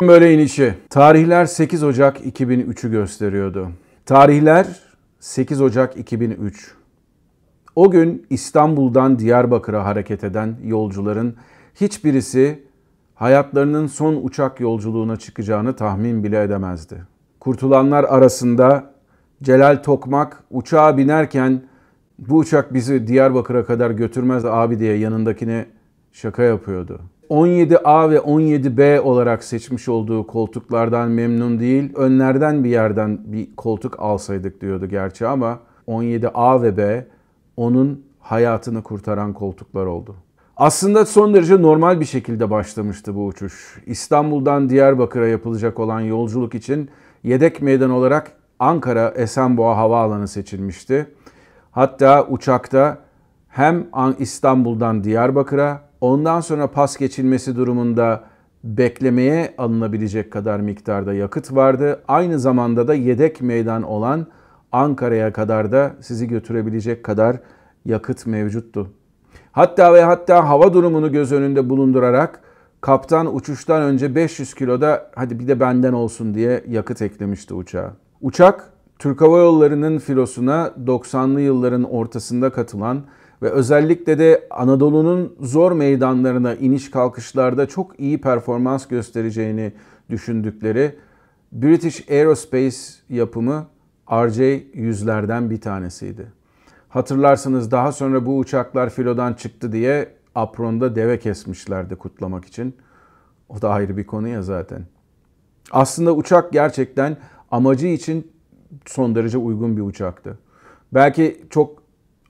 Böyle inişi. Tarihler 8 Ocak 2003'ü gösteriyordu. Tarihler 8 Ocak 2003. O gün İstanbul'dan Diyarbakır'a hareket eden yolcuların hiçbirisi hayatlarının son uçak yolculuğuna çıkacağını tahmin bile edemezdi. Kurtulanlar arasında Celal Tokmak uçağa binerken bu uçak bizi Diyarbakır'a kadar götürmez abi diye yanındakine şaka yapıyordu. 17A ve 17B olarak seçmiş olduğu koltuklardan memnun değil. Önlerden bir yerden bir koltuk alsaydık diyordu gerçi ama 17A ve B onun hayatını kurtaran koltuklar oldu. Aslında son derece normal bir şekilde başlamıştı bu uçuş. İstanbul'dan Diyarbakır'a yapılacak olan yolculuk için yedek meydan olarak Ankara Esenboğa Havaalanı seçilmişti. Hatta uçakta hem İstanbul'dan Diyarbakır'a ondan sonra pas geçilmesi durumunda beklemeye alınabilecek kadar miktarda yakıt vardı. Aynı zamanda da yedek meydan olan Ankara'ya kadar da sizi götürebilecek kadar yakıt mevcuttu. Hatta ve hatta hava durumunu göz önünde bulundurarak kaptan uçuştan önce 500 kiloda hadi bir de benden olsun diye yakıt eklemişti uçağa. Uçak Türk Hava Yolları'nın filosuna 90'lı yılların ortasında katılan ve özellikle de Anadolu'nun zor meydanlarına iniş kalkışlarda çok iyi performans göstereceğini düşündükleri British Aerospace yapımı RJ-100'lerden bir tanesiydi. Hatırlarsınız daha sonra bu uçaklar filodan çıktı diye apronda deve kesmişlerdi kutlamak için. O da ayrı bir konu ya zaten. Aslında uçak gerçekten amacı için son derece uygun bir uçaktı. Belki çok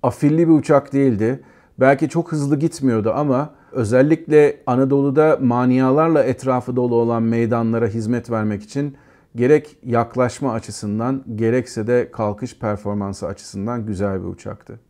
afilli bir uçak değildi. Belki çok hızlı gitmiyordu ama özellikle Anadolu'da maniyalarla etrafı dolu olan meydanlara hizmet vermek için gerek yaklaşma açısından gerekse de kalkış performansı açısından güzel bir uçaktı.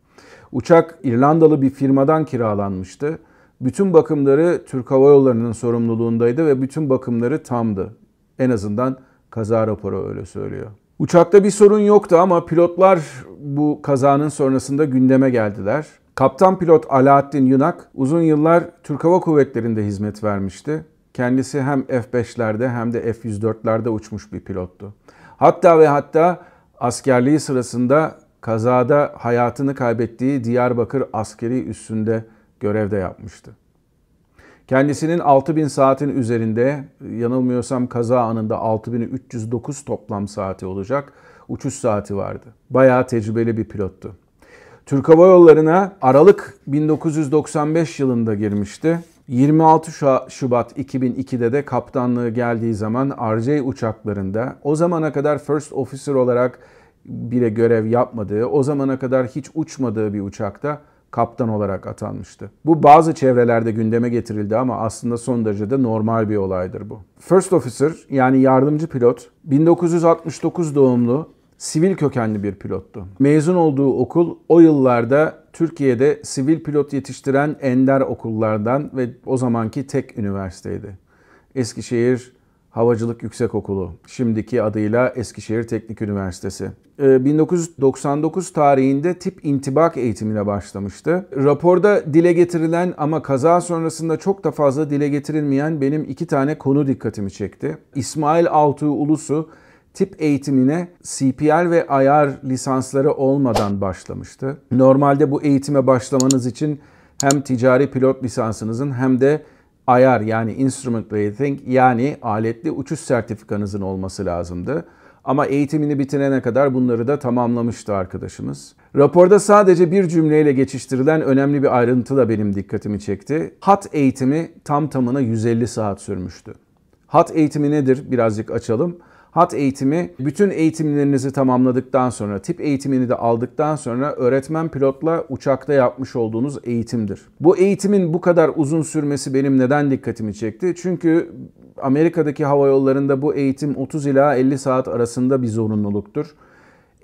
Uçak İrlandalı bir firmadan kiralanmıştı. Bütün bakımları Türk Hava Yolları'nın sorumluluğundaydı ve bütün bakımları tamdı. En azından kaza raporu öyle söylüyor. Uçakta bir sorun yoktu ama pilotlar bu kazanın sonrasında gündeme geldiler. Kaptan pilot Alaaddin Yunak uzun yıllar Türk Hava Kuvvetleri'nde hizmet vermişti. Kendisi hem F-5'lerde hem de F-104'lerde uçmuş bir pilottu. Hatta ve hatta askerliği sırasında kazada hayatını kaybettiği Diyarbakır askeri üssünde görevde yapmıştı. Kendisinin 6000 saatin üzerinde yanılmıyorsam kaza anında 6309 toplam saati olacak uçuş saati vardı. Bayağı tecrübeli bir pilottu. Türk Hava Yolları'na Aralık 1995 yılında girmişti. 26 Şubat 2002'de de kaptanlığı geldiği zaman RJ uçaklarında o zamana kadar First Officer olarak bile görev yapmadığı, o zamana kadar hiç uçmadığı bir uçakta kaptan olarak atanmıştı. Bu bazı çevrelerde gündeme getirildi ama aslında son derece de normal bir olaydır bu. First Officer yani yardımcı pilot 1969 doğumlu sivil kökenli bir pilottu. Mezun olduğu okul o yıllarda Türkiye'de sivil pilot yetiştiren ender okullardan ve o zamanki tek üniversiteydi. Eskişehir Havacılık Yüksekokulu, şimdiki adıyla Eskişehir Teknik Üniversitesi. 1999 ee, tarihinde tip intibak eğitimine başlamıştı. Raporda dile getirilen ama kaza sonrasında çok da fazla dile getirilmeyen benim iki tane konu dikkatimi çekti. İsmail Altuğ Ulusu tip eğitimine CPR ve IR lisansları olmadan başlamıştı. Normalde bu eğitime başlamanız için hem ticari pilot lisansınızın hem de IR yani Instrument Rating yani aletli uçuş sertifikanızın olması lazımdı. Ama eğitimini bitirene kadar bunları da tamamlamıştı arkadaşımız. Raporda sadece bir cümleyle geçiştirilen önemli bir ayrıntı da benim dikkatimi çekti. HAT eğitimi tam tamına 150 saat sürmüştü. HAT eğitimi nedir? Birazcık açalım. HAT eğitimi bütün eğitimlerinizi tamamladıktan sonra, tip eğitimini de aldıktan sonra öğretmen pilotla uçakta yapmış olduğunuz eğitimdir. Bu eğitimin bu kadar uzun sürmesi benim neden dikkatimi çekti? Çünkü Amerika'daki hava yollarında bu eğitim 30 ila 50 saat arasında bir zorunluluktur.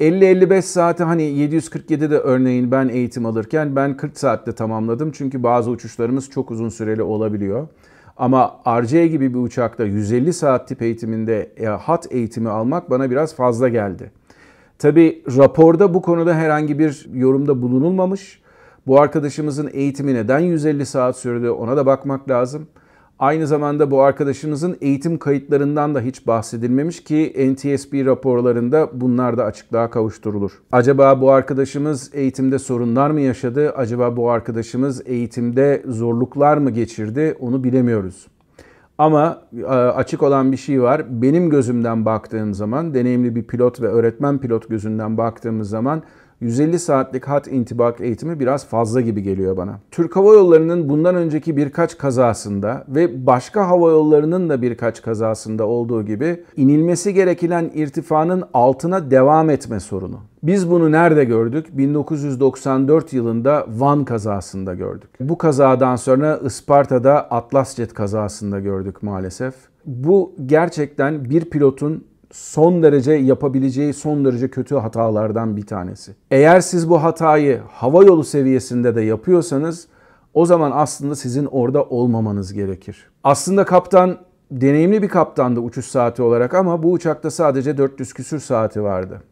50-55 saati hani 747'de örneğin ben eğitim alırken ben 40 saatte tamamladım. Çünkü bazı uçuşlarımız çok uzun süreli olabiliyor. Ama RC gibi bir uçakta 150 saat tip eğitiminde e, hat eğitimi almak bana biraz fazla geldi. Tabi raporda bu konuda herhangi bir yorumda bulunulmamış. Bu arkadaşımızın eğitimi neden 150 saat sürdü ona da bakmak lazım. Aynı zamanda bu arkadaşımızın eğitim kayıtlarından da hiç bahsedilmemiş ki NTSB raporlarında bunlar da açıklığa kavuşturulur. Acaba bu arkadaşımız eğitimde sorunlar mı yaşadı? Acaba bu arkadaşımız eğitimde zorluklar mı geçirdi? Onu bilemiyoruz. Ama e, açık olan bir şey var. Benim gözümden baktığım zaman, deneyimli bir pilot ve öğretmen pilot gözünden baktığımız zaman 150 saatlik hat intibak eğitimi biraz fazla gibi geliyor bana. Türk Hava Yolları'nın bundan önceki birkaç kazasında ve başka hava yollarının da birkaç kazasında olduğu gibi inilmesi gereken irtifanın altına devam etme sorunu. Biz bunu nerede gördük? 1994 yılında Van kazasında gördük. Bu kazadan sonra Isparta'da Atlas Jet kazasında gördük maalesef. Bu gerçekten bir pilotun son derece yapabileceği son derece kötü hatalardan bir tanesi. Eğer siz bu hatayı hava yolu seviyesinde de yapıyorsanız o zaman aslında sizin orada olmamanız gerekir. Aslında kaptan deneyimli bir kaptandı uçuş saati olarak ama bu uçakta sadece 400 küsür saati vardı.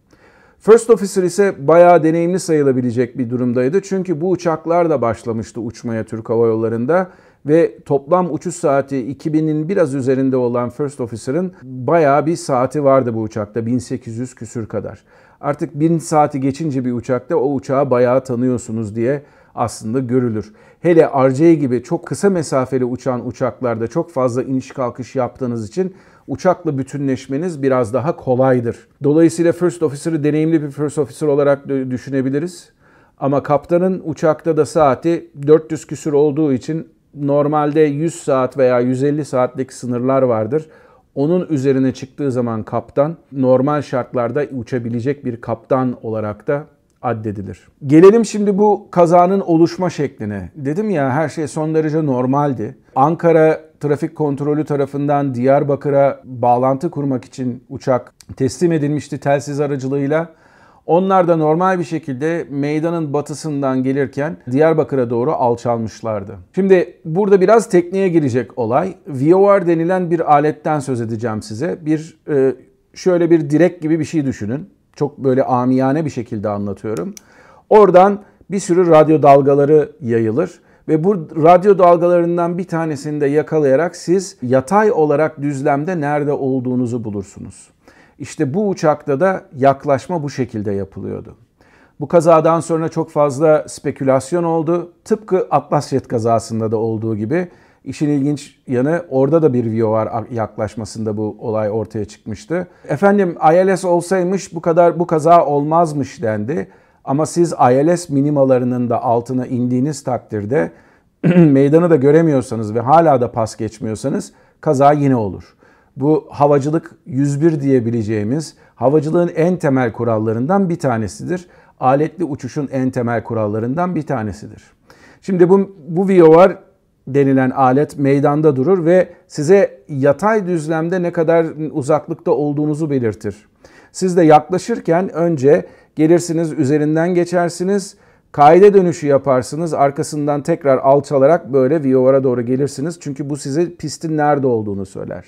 First Officer ise bayağı deneyimli sayılabilecek bir durumdaydı. Çünkü bu uçaklar da başlamıştı uçmaya Türk Hava Yolları'nda ve toplam uçuş saati 2000'in biraz üzerinde olan First Officer'ın bayağı bir saati vardı bu uçakta 1800 küsür kadar. Artık 1000 saati geçince bir uçakta o uçağı bayağı tanıyorsunuz diye aslında görülür. Hele RJ gibi çok kısa mesafeli uçan uçaklarda çok fazla iniş kalkış yaptığınız için uçakla bütünleşmeniz biraz daha kolaydır. Dolayısıyla First Officer'ı deneyimli bir First Officer olarak düşünebiliriz. Ama kaptanın uçakta da saati 400 küsür olduğu için normalde 100 saat veya 150 saatlik sınırlar vardır. Onun üzerine çıktığı zaman kaptan normal şartlarda uçabilecek bir kaptan olarak da addedilir. Gelelim şimdi bu kazanın oluşma şekline. Dedim ya her şey son derece normaldi. Ankara trafik kontrolü tarafından Diyarbakır'a bağlantı kurmak için uçak teslim edilmişti telsiz aracılığıyla. Onlar da normal bir şekilde meydanın batısından gelirken Diyarbakır'a doğru alçalmışlardı. Şimdi burada biraz tekniğe girecek olay. VOR denilen bir aletten söz edeceğim size. Bir e, şöyle bir direk gibi bir şey düşünün. Çok böyle amiyane bir şekilde anlatıyorum. Oradan bir sürü radyo dalgaları yayılır ve bu radyo dalgalarından bir tanesini de yakalayarak siz yatay olarak düzlemde nerede olduğunuzu bulursunuz. İşte bu uçakta da yaklaşma bu şekilde yapılıyordu. Bu kazadan sonra çok fazla spekülasyon oldu. Tıpkı Atlas Jet kazasında da olduğu gibi. İşin ilginç yanı orada da bir VOR yaklaşmasında bu olay ortaya çıkmıştı. Efendim ILS olsaymış bu kadar bu kaza olmazmış dendi. Ama siz ILS minimalarının da altına indiğiniz takdirde meydanı da göremiyorsanız ve hala da pas geçmiyorsanız kaza yine olur. Bu havacılık 101 diyebileceğimiz havacılığın en temel kurallarından bir tanesidir. Aletli uçuşun en temel kurallarından bir tanesidir. Şimdi bu, bu VOR denilen alet meydanda durur ve size yatay düzlemde ne kadar uzaklıkta olduğunuzu belirtir. Siz de yaklaşırken önce gelirsiniz üzerinden geçersiniz. Kaide dönüşü yaparsınız. Arkasından tekrar alçalarak böyle VOR'a doğru gelirsiniz. Çünkü bu size pistin nerede olduğunu söyler.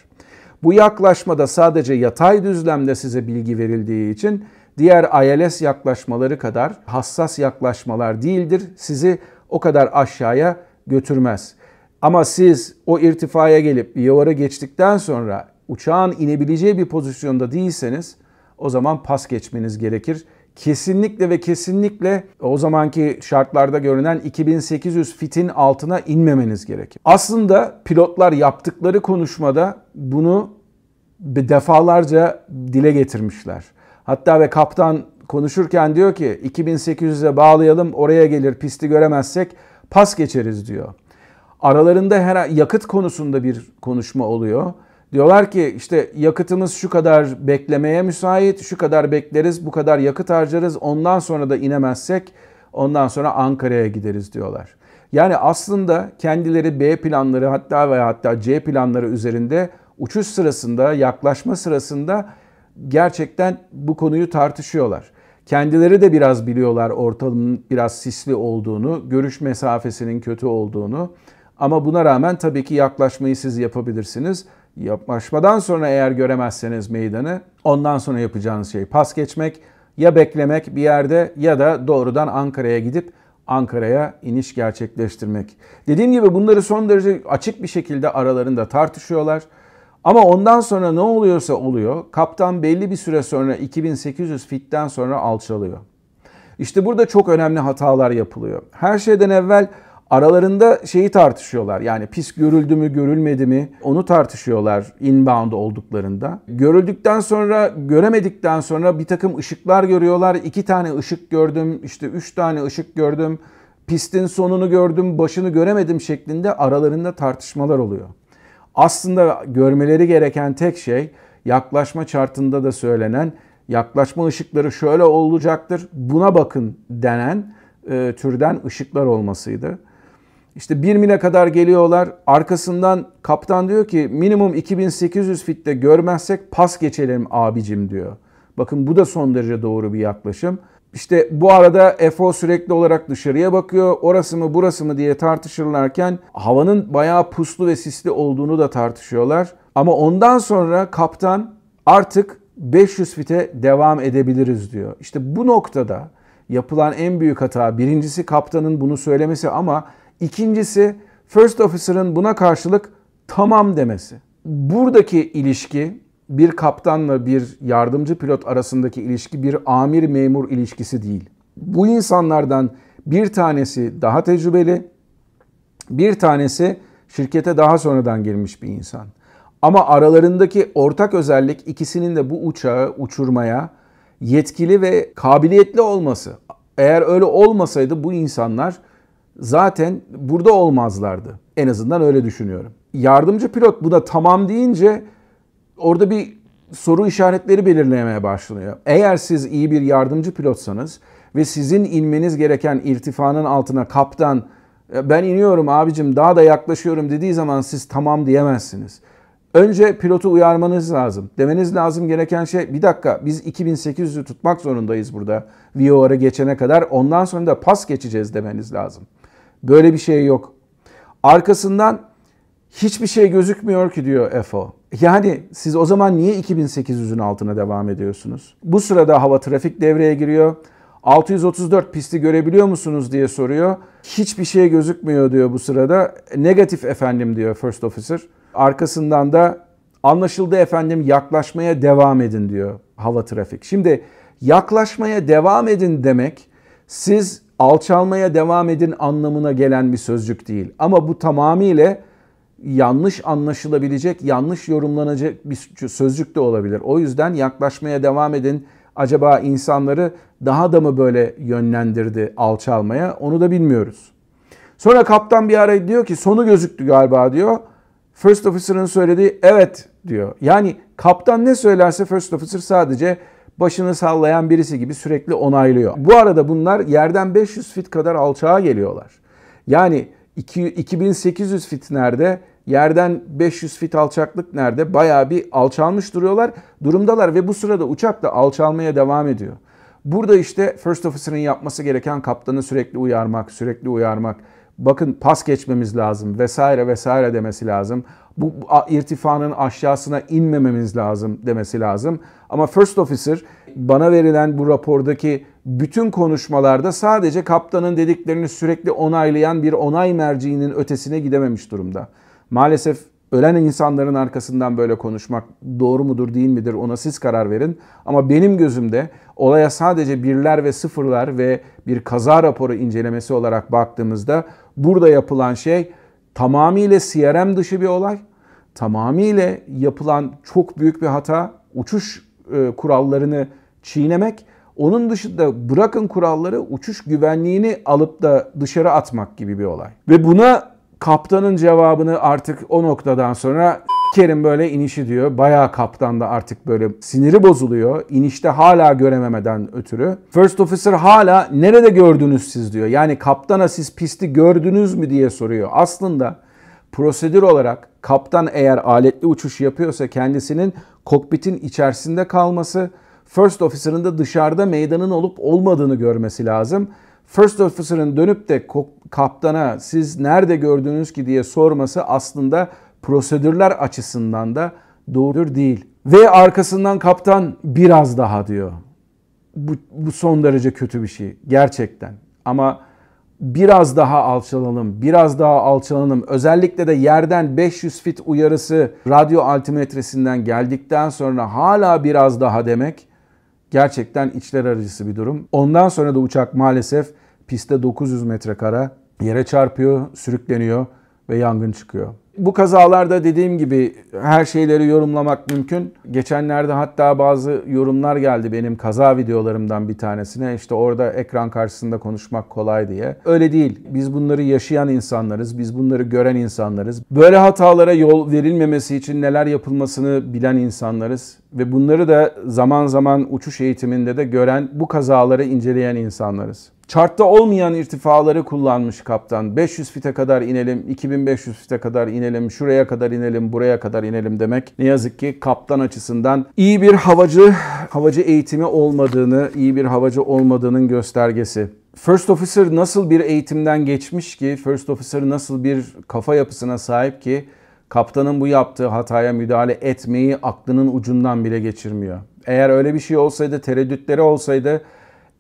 Bu yaklaşmada sadece yatay düzlemde size bilgi verildiği için diğer ILS yaklaşmaları kadar hassas yaklaşmalar değildir. Sizi o kadar aşağıya götürmez. Ama siz o irtifaya gelip VOR'a geçtikten sonra uçağın inebileceği bir pozisyonda değilseniz o zaman pas geçmeniz gerekir. Kesinlikle ve kesinlikle o zamanki şartlarda görünen 2800 fitin altına inmemeniz gerekir. Aslında pilotlar yaptıkları konuşmada bunu defalarca dile getirmişler. Hatta ve kaptan konuşurken diyor ki 2800'e bağlayalım oraya gelir pisti göremezsek pas geçeriz diyor. Aralarında her yakıt konusunda bir konuşma oluyor. Diyorlar ki işte yakıtımız şu kadar beklemeye müsait, şu kadar bekleriz, bu kadar yakıt harcarız. Ondan sonra da inemezsek ondan sonra Ankara'ya gideriz diyorlar. Yani aslında kendileri B planları hatta veya hatta C planları üzerinde uçuş sırasında, yaklaşma sırasında gerçekten bu konuyu tartışıyorlar. Kendileri de biraz biliyorlar ortamın biraz sisli olduğunu, görüş mesafesinin kötü olduğunu. Ama buna rağmen tabii ki yaklaşmayı siz yapabilirsiniz. Yaklaşmadan sonra eğer göremezseniz meydanı ondan sonra yapacağınız şey pas geçmek ya beklemek bir yerde ya da doğrudan Ankara'ya gidip Ankara'ya iniş gerçekleştirmek. Dediğim gibi bunları son derece açık bir şekilde aralarında tartışıyorlar. Ama ondan sonra ne oluyorsa oluyor. Kaptan belli bir süre sonra 2800 fitten sonra alçalıyor. İşte burada çok önemli hatalar yapılıyor. Her şeyden evvel aralarında şeyi tartışıyorlar. Yani pis görüldü mü görülmedi mi onu tartışıyorlar inbound olduklarında. Görüldükten sonra göremedikten sonra bir takım ışıklar görüyorlar. İki tane ışık gördüm işte üç tane ışık gördüm. Pistin sonunu gördüm başını göremedim şeklinde aralarında tartışmalar oluyor. Aslında görmeleri gereken tek şey yaklaşma chartında da söylenen yaklaşma ışıkları şöyle olacaktır buna bakın denen e, türden ışıklar olmasıydı. İşte 1 mile kadar geliyorlar. Arkasından kaptan diyor ki minimum 2800 fitte görmezsek pas geçelim abicim diyor. Bakın bu da son derece doğru bir yaklaşım. İşte bu arada FO sürekli olarak dışarıya bakıyor. Orası mı burası mı diye tartışırlarken havanın bayağı puslu ve sisli olduğunu da tartışıyorlar. Ama ondan sonra kaptan artık 500 fite devam edebiliriz diyor. İşte bu noktada yapılan en büyük hata birincisi kaptanın bunu söylemesi ama ikincisi first officer'ın buna karşılık tamam demesi. Buradaki ilişki bir kaptanla bir yardımcı pilot arasındaki ilişki bir amir memur ilişkisi değil. Bu insanlardan bir tanesi daha tecrübeli, bir tanesi şirkete daha sonradan girmiş bir insan. Ama aralarındaki ortak özellik ikisinin de bu uçağı uçurmaya yetkili ve kabiliyetli olması. Eğer öyle olmasaydı bu insanlar zaten burada olmazlardı. En azından öyle düşünüyorum. Yardımcı pilot buna tamam deyince orada bir soru işaretleri belirlemeye başlıyor. Eğer siz iyi bir yardımcı pilotsanız ve sizin inmeniz gereken irtifanın altına kaptan e, ben iniyorum abicim daha da yaklaşıyorum dediği zaman siz tamam diyemezsiniz. Önce pilotu uyarmanız lazım. Demeniz lazım gereken şey bir dakika biz 2800'ü tutmak zorundayız burada VOR'a geçene kadar. Ondan sonra da pas geçeceğiz demeniz lazım. Böyle bir şey yok. Arkasından hiçbir şey gözükmüyor ki diyor FO. Yani siz o zaman niye 2800'ün altına devam ediyorsunuz? Bu sırada hava trafik devreye giriyor. 634 pisti görebiliyor musunuz diye soruyor. Hiçbir şey gözükmüyor diyor bu sırada. Negatif efendim diyor First Officer. Arkasından da anlaşıldı efendim yaklaşmaya devam edin diyor hava trafik. Şimdi yaklaşmaya devam edin demek siz alçalmaya devam edin anlamına gelen bir sözcük değil. Ama bu tamamıyla yanlış anlaşılabilecek, yanlış yorumlanacak bir sözcük de olabilir. O yüzden yaklaşmaya devam edin. Acaba insanları daha da mı böyle yönlendirdi alçalmaya onu da bilmiyoruz. Sonra kaptan bir ara diyor ki sonu gözüktü galiba diyor. First Officer'ın söylediği evet diyor. Yani kaptan ne söylerse First Officer sadece başını sallayan birisi gibi sürekli onaylıyor. Bu arada bunlar yerden 500 fit kadar alçağa geliyorlar. Yani 2800 fit nerede? Yerden 500 fit alçaklık nerede? Bayağı bir alçalmış duruyorlar, durumdalar ve bu sırada uçak da alçalmaya devam ediyor. Burada işte First Officer'ın yapması gereken kaptanı sürekli uyarmak, sürekli uyarmak bakın pas geçmemiz lazım vesaire vesaire demesi lazım. Bu irtifanın aşağısına inmememiz lazım demesi lazım. Ama First Officer bana verilen bu rapordaki bütün konuşmalarda sadece kaptanın dediklerini sürekli onaylayan bir onay merciğinin ötesine gidememiş durumda. Maalesef ölen insanların arkasından böyle konuşmak doğru mudur değil midir ona siz karar verin. Ama benim gözümde olaya sadece birler ve sıfırlar ve bir kaza raporu incelemesi olarak baktığımızda burada yapılan şey tamamıyla CRM dışı bir olay. Tamamıyla yapılan çok büyük bir hata. Uçuş e, kurallarını çiğnemek. Onun dışında bırakın kuralları uçuş güvenliğini alıp da dışarı atmak gibi bir olay. Ve buna kaptanın cevabını artık o noktadan sonra Kerim böyle inişi diyor. Bayağı kaptan da artık böyle siniri bozuluyor. İnişte hala görememeden ötürü. First officer hala nerede gördünüz siz diyor. Yani kaptana siz pisti gördünüz mü diye soruyor. Aslında prosedür olarak kaptan eğer aletli uçuş yapıyorsa kendisinin kokpitin içerisinde kalması, first officer'ın da dışarıda meydanın olup olmadığını görmesi lazım. First officer'ın dönüp de kaptana siz nerede gördünüz ki diye sorması aslında prosedürler açısından da doğrudur değil. Ve arkasından kaptan biraz daha diyor. Bu, bu son derece kötü bir şey gerçekten. Ama biraz daha alçalalım, biraz daha alçalalım. Özellikle de yerden 500 fit uyarısı radyo altimetresinden geldikten sonra hala biraz daha demek gerçekten içler acısı bir durum. Ondan sonra da uçak maalesef pistte 900 metrekare yere çarpıyor, sürükleniyor ve yangın çıkıyor. Bu kazalarda dediğim gibi her şeyleri yorumlamak mümkün. Geçenlerde hatta bazı yorumlar geldi benim kaza videolarımdan bir tanesine. İşte orada ekran karşısında konuşmak kolay diye. Öyle değil. Biz bunları yaşayan insanlarız. Biz bunları gören insanlarız. Böyle hatalara yol verilmemesi için neler yapılmasını bilen insanlarız. Ve bunları da zaman zaman uçuş eğitiminde de gören, bu kazaları inceleyen insanlarız. Chartta olmayan irtifaları kullanmış kaptan. 500 fite kadar inelim, 2500 fite kadar inelim, şuraya kadar inelim, buraya kadar inelim demek ne yazık ki kaptan açısından iyi bir havacı, havacı eğitimi olmadığını, iyi bir havacı olmadığının göstergesi. First Officer nasıl bir eğitimden geçmiş ki, First Officer nasıl bir kafa yapısına sahip ki kaptanın bu yaptığı hataya müdahale etmeyi aklının ucundan bile geçirmiyor. Eğer öyle bir şey olsaydı, tereddütleri olsaydı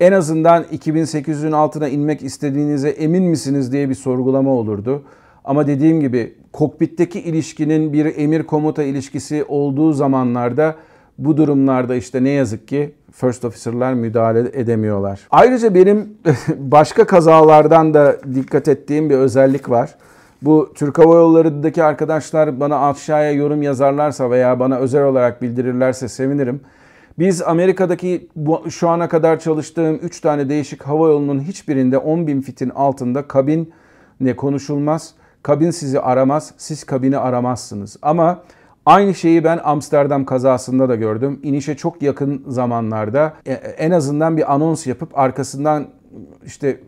en azından 2800'ün altına inmek istediğinize emin misiniz diye bir sorgulama olurdu. Ama dediğim gibi kokpitteki ilişkinin bir emir komuta ilişkisi olduğu zamanlarda bu durumlarda işte ne yazık ki first officer'lar müdahale edemiyorlar. Ayrıca benim başka kazalardan da dikkat ettiğim bir özellik var. Bu Türk Hava Yolları'ndaki arkadaşlar bana aşağıya yorum yazarlarsa veya bana özel olarak bildirirlerse sevinirim. Biz Amerika'daki bu, şu ana kadar çalıştığım 3 tane değişik hava yolunun hiçbirinde 10 bin fitin altında kabin ne konuşulmaz. Kabin sizi aramaz, siz kabini aramazsınız. Ama aynı şeyi ben Amsterdam kazasında da gördüm. İnişe çok yakın zamanlarda e, en azından bir anons yapıp arkasından işte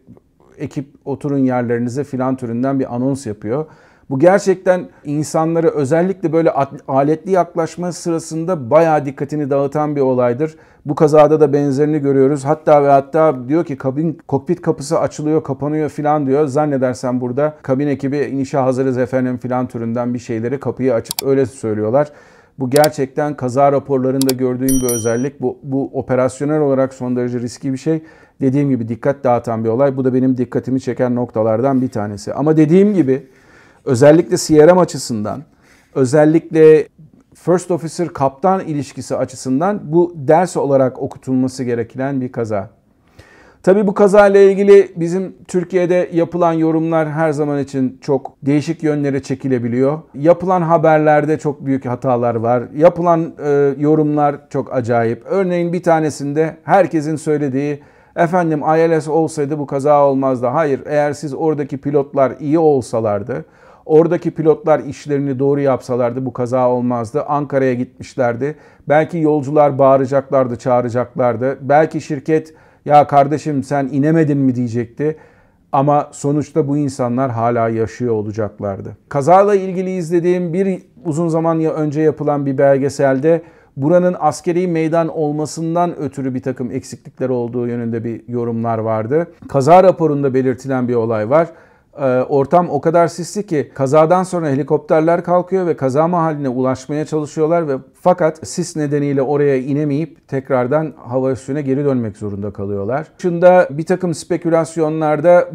ekip oturun yerlerinize filan türünden bir anons yapıyor. Bu gerçekten insanları özellikle böyle aletli yaklaşma sırasında bayağı dikkatini dağıtan bir olaydır. Bu kazada da benzerini görüyoruz. Hatta ve hatta diyor ki kabin kokpit kapısı açılıyor, kapanıyor filan diyor. Zannedersen burada kabin ekibi inişe hazırız efendim filan türünden bir şeyleri kapıyı açıp öyle söylüyorlar. Bu gerçekten kaza raporlarında gördüğüm bir özellik. Bu, bu operasyonel olarak son derece riskli bir şey. Dediğim gibi dikkat dağıtan bir olay. Bu da benim dikkatimi çeken noktalardan bir tanesi. Ama dediğim gibi özellikle CRM açısından, özellikle First Officer kaptan ilişkisi açısından bu ders olarak okutulması gereken bir kaza. Tabi bu kaza ile ilgili bizim Türkiye'de yapılan yorumlar her zaman için çok değişik yönlere çekilebiliyor. Yapılan haberlerde çok büyük hatalar var. Yapılan e, yorumlar çok acayip. Örneğin bir tanesinde herkesin söylediği efendim ILS olsaydı bu kaza olmazdı. Hayır eğer siz oradaki pilotlar iyi olsalardı Oradaki pilotlar işlerini doğru yapsalardı bu kaza olmazdı. Ankara'ya gitmişlerdi. Belki yolcular bağıracaklardı, çağıracaklardı. Belki şirket ya kardeşim sen inemedin mi diyecekti. Ama sonuçta bu insanlar hala yaşıyor olacaklardı. Kazayla ilgili izlediğim bir uzun zaman önce yapılan bir belgeselde buranın askeri meydan olmasından ötürü bir takım eksiklikler olduğu yönünde bir yorumlar vardı. Kaza raporunda belirtilen bir olay var. Ee, ortam o kadar sisli ki kazadan sonra helikopterler kalkıyor ve kaza mahalline ulaşmaya çalışıyorlar ve fakat sis nedeniyle oraya inemeyip tekrardan hava üstüne geri dönmek zorunda kalıyorlar. Şunda bir takım spekülasyonlarda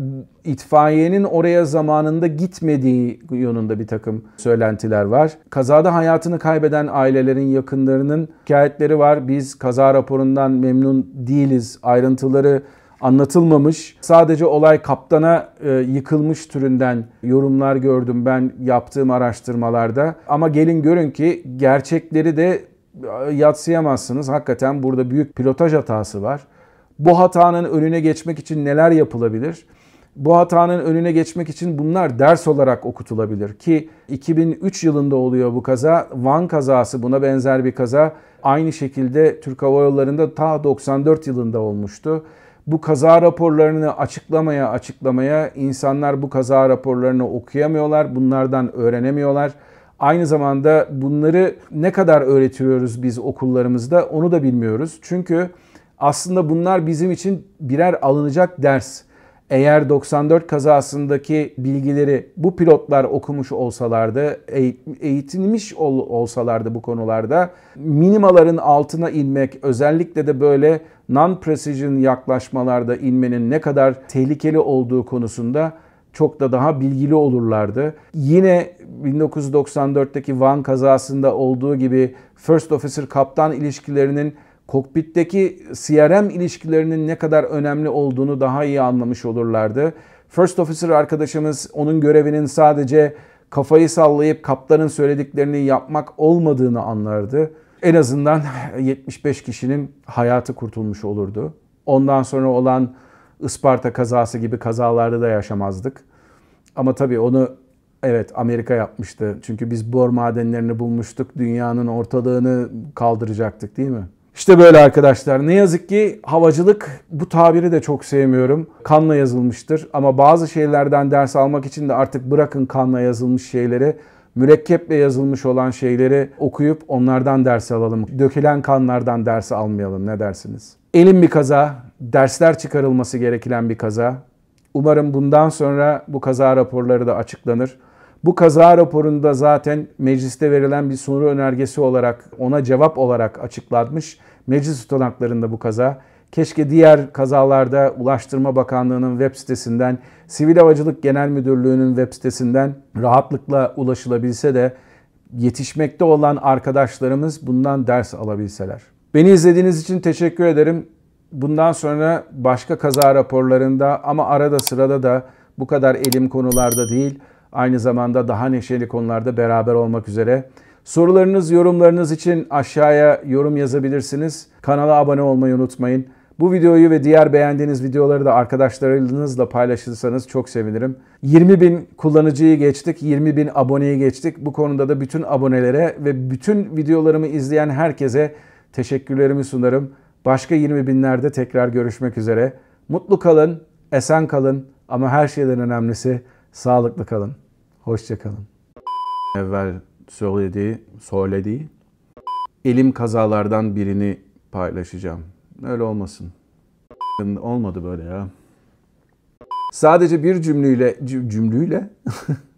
itfaiyenin oraya zamanında gitmediği yönünde bir takım söylentiler var. Kazada hayatını kaybeden ailelerin yakınlarının şikayetleri var. Biz kaza raporundan memnun değiliz. Ayrıntıları anlatılmamış. Sadece olay kaptana e, yıkılmış türünden yorumlar gördüm ben yaptığım araştırmalarda. Ama gelin görün ki gerçekleri de e, yatsıyamazsınız. Hakikaten burada büyük pilotaj hatası var. Bu hatanın önüne geçmek için neler yapılabilir? Bu hatanın önüne geçmek için bunlar ders olarak okutulabilir ki 2003 yılında oluyor bu kaza. Van kazası buna benzer bir kaza. Aynı şekilde Türk Hava Yolları'nda ta 94 yılında olmuştu bu kaza raporlarını açıklamaya açıklamaya insanlar bu kaza raporlarını okuyamıyorlar, bunlardan öğrenemiyorlar. Aynı zamanda bunları ne kadar öğretiyoruz biz okullarımızda onu da bilmiyoruz. Çünkü aslında bunlar bizim için birer alınacak ders. Eğer 94 kazasındaki bilgileri bu pilotlar okumuş olsalardı, eğitilmiş ol, olsalardı bu konularda minimaların altına inmek, özellikle de böyle non-precision yaklaşmalarda inmenin ne kadar tehlikeli olduğu konusunda çok da daha bilgili olurlardı. Yine 1994'teki Van kazasında olduğu gibi First Officer kaptan ilişkilerinin kokpitteki CRM ilişkilerinin ne kadar önemli olduğunu daha iyi anlamış olurlardı. First Officer arkadaşımız onun görevinin sadece kafayı sallayıp kaptanın söylediklerini yapmak olmadığını anlardı. En azından 75 kişinin hayatı kurtulmuş olurdu. Ondan sonra olan Isparta kazası gibi kazalarda da yaşamazdık. Ama tabii onu evet Amerika yapmıştı. Çünkü biz bor madenlerini bulmuştuk. Dünyanın ortalığını kaldıracaktık değil mi? İşte böyle arkadaşlar. Ne yazık ki havacılık bu tabiri de çok sevmiyorum. Kanla yazılmıştır ama bazı şeylerden ders almak için de artık bırakın kanla yazılmış şeyleri mürekkeple yazılmış olan şeyleri okuyup onlardan ders alalım. Dökülen kanlardan ders almayalım ne dersiniz? Elim bir kaza, dersler çıkarılması gereken bir kaza. Umarım bundan sonra bu kaza raporları da açıklanır. Bu kaza raporunda zaten mecliste verilen bir soru önergesi olarak ona cevap olarak açıklanmış. Meclis tutanaklarında bu kaza. Keşke diğer kazalarda Ulaştırma Bakanlığı'nın web sitesinden, Sivil Havacılık Genel Müdürlüğü'nün web sitesinden rahatlıkla ulaşılabilse de yetişmekte olan arkadaşlarımız bundan ders alabilseler. Beni izlediğiniz için teşekkür ederim. Bundan sonra başka kaza raporlarında ama arada sırada da bu kadar elim konularda değil, aynı zamanda daha neşeli konularda beraber olmak üzere. Sorularınız, yorumlarınız için aşağıya yorum yazabilirsiniz. Kanala abone olmayı unutmayın. Bu videoyu ve diğer beğendiğiniz videoları da arkadaşlarınızla paylaşırsanız çok sevinirim. 20 bin kullanıcıyı geçtik, 20 bin aboneyi geçtik. Bu konuda da bütün abonelere ve bütün videolarımı izleyen herkese teşekkürlerimi sunarım. Başka 20 binlerde tekrar görüşmek üzere. Mutlu kalın, esen kalın ama her şeyden önemlisi sağlıklı kalın. Hoşçakalın. Evvel söylediği, söylediği elim kazalardan birini paylaşacağım. Öyle olmasın. Olmadı böyle ya. Sadece bir cümleyle cümleyle